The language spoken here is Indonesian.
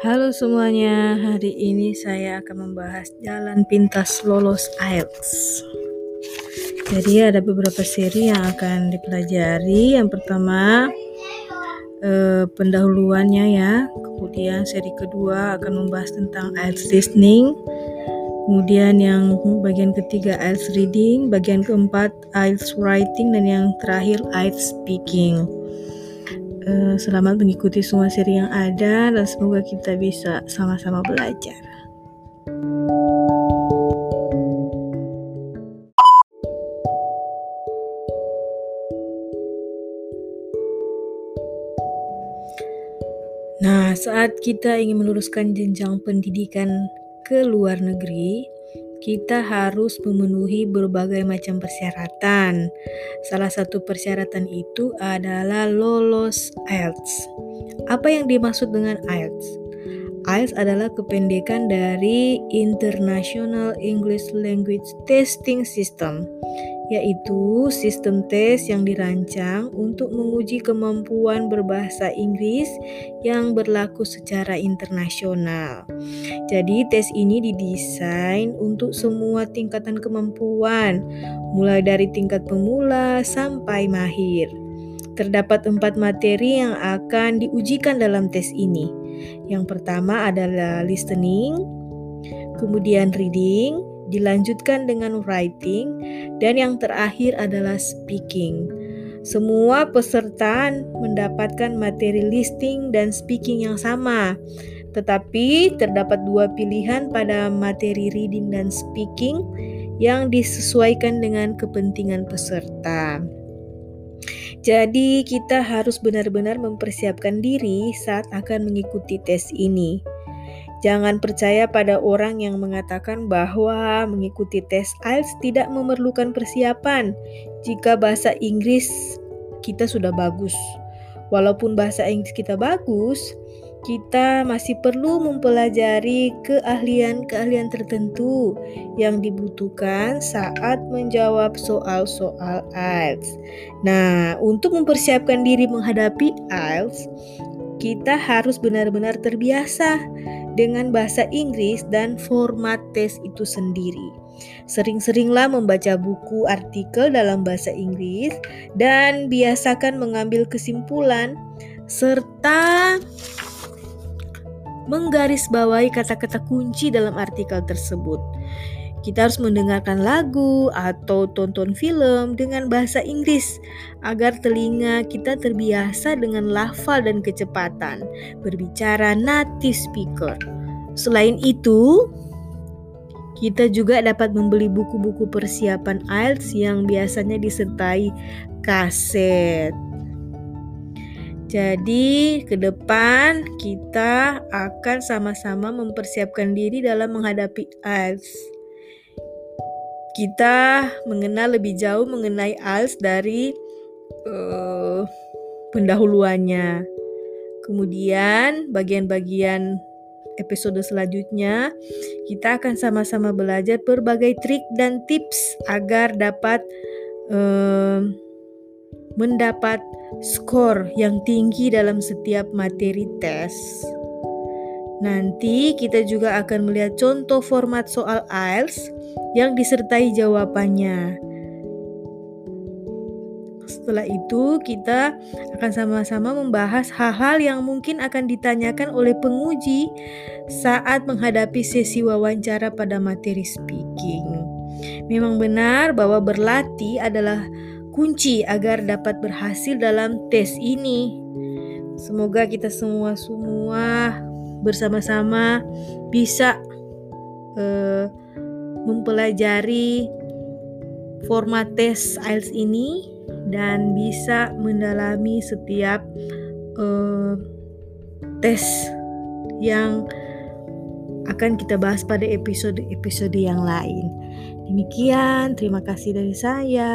Halo semuanya, hari ini saya akan membahas jalan pintas lolos IELTS. Jadi ada beberapa seri yang akan dipelajari. Yang pertama eh, pendahuluannya ya, kemudian seri kedua akan membahas tentang IELTS listening. Kemudian yang bagian ketiga IELTS reading, bagian keempat IELTS writing dan yang terakhir IELTS speaking. Eh, selamat mengikuti semua seri yang ada dan semoga kita bisa sama-sama belajar. Nah, saat kita ingin meluruskan jenjang pendidikan ke luar negeri, kita harus memenuhi berbagai macam persyaratan. Salah satu persyaratan itu adalah lolos IELTS. Apa yang dimaksud dengan IELTS? IELTS adalah kependekan dari International English Language Testing System yaitu sistem tes yang dirancang untuk menguji kemampuan berbahasa Inggris yang berlaku secara internasional. Jadi, tes ini didesain untuk semua tingkatan kemampuan, mulai dari tingkat pemula sampai mahir. Terdapat empat materi yang akan diujikan dalam tes ini. Yang pertama adalah listening, kemudian reading, dilanjutkan dengan writing, dan yang terakhir adalah speaking. Semua peserta mendapatkan materi listening dan speaking yang sama, tetapi terdapat dua pilihan pada materi reading dan speaking yang disesuaikan dengan kepentingan peserta. Jadi, kita harus benar-benar mempersiapkan diri saat akan mengikuti tes ini. Jangan percaya pada orang yang mengatakan bahwa mengikuti tes IELTS tidak memerlukan persiapan jika bahasa Inggris kita sudah bagus. Walaupun bahasa Inggris kita bagus, kita masih perlu mempelajari keahlian-keahlian tertentu yang dibutuhkan saat menjawab soal-soal IELTS. Nah, untuk mempersiapkan diri menghadapi IELTS, kita harus benar-benar terbiasa dengan bahasa Inggris dan format tes itu sendiri. Sering-seringlah membaca buku artikel dalam bahasa Inggris dan biasakan mengambil kesimpulan serta menggarisbawahi kata-kata kunci dalam artikel tersebut. Kita harus mendengarkan lagu atau tonton film dengan bahasa Inggris agar telinga kita terbiasa dengan lafal dan kecepatan berbicara native speaker. Selain itu, kita juga dapat membeli buku-buku persiapan IELTS yang biasanya disertai kaset. Jadi, ke depan kita akan sama-sama mempersiapkan diri dalam menghadapi IELTS kita mengenal lebih jauh mengenai ALS dari uh, pendahuluannya. Kemudian bagian-bagian episode selanjutnya kita akan sama-sama belajar berbagai trik dan tips agar dapat uh, mendapat skor yang tinggi dalam setiap materi tes. Nanti kita juga akan melihat contoh format soal IELTS yang disertai jawabannya. Setelah itu, kita akan sama-sama membahas hal-hal yang mungkin akan ditanyakan oleh penguji saat menghadapi sesi wawancara pada materi speaking. Memang benar bahwa berlatih adalah kunci agar dapat berhasil dalam tes ini. Semoga kita semua-semua bersama-sama bisa uh, mempelajari format tes IELTS ini dan bisa mendalami setiap uh, tes yang akan kita bahas pada episode-episode yang lain. Demikian, terima kasih dari saya.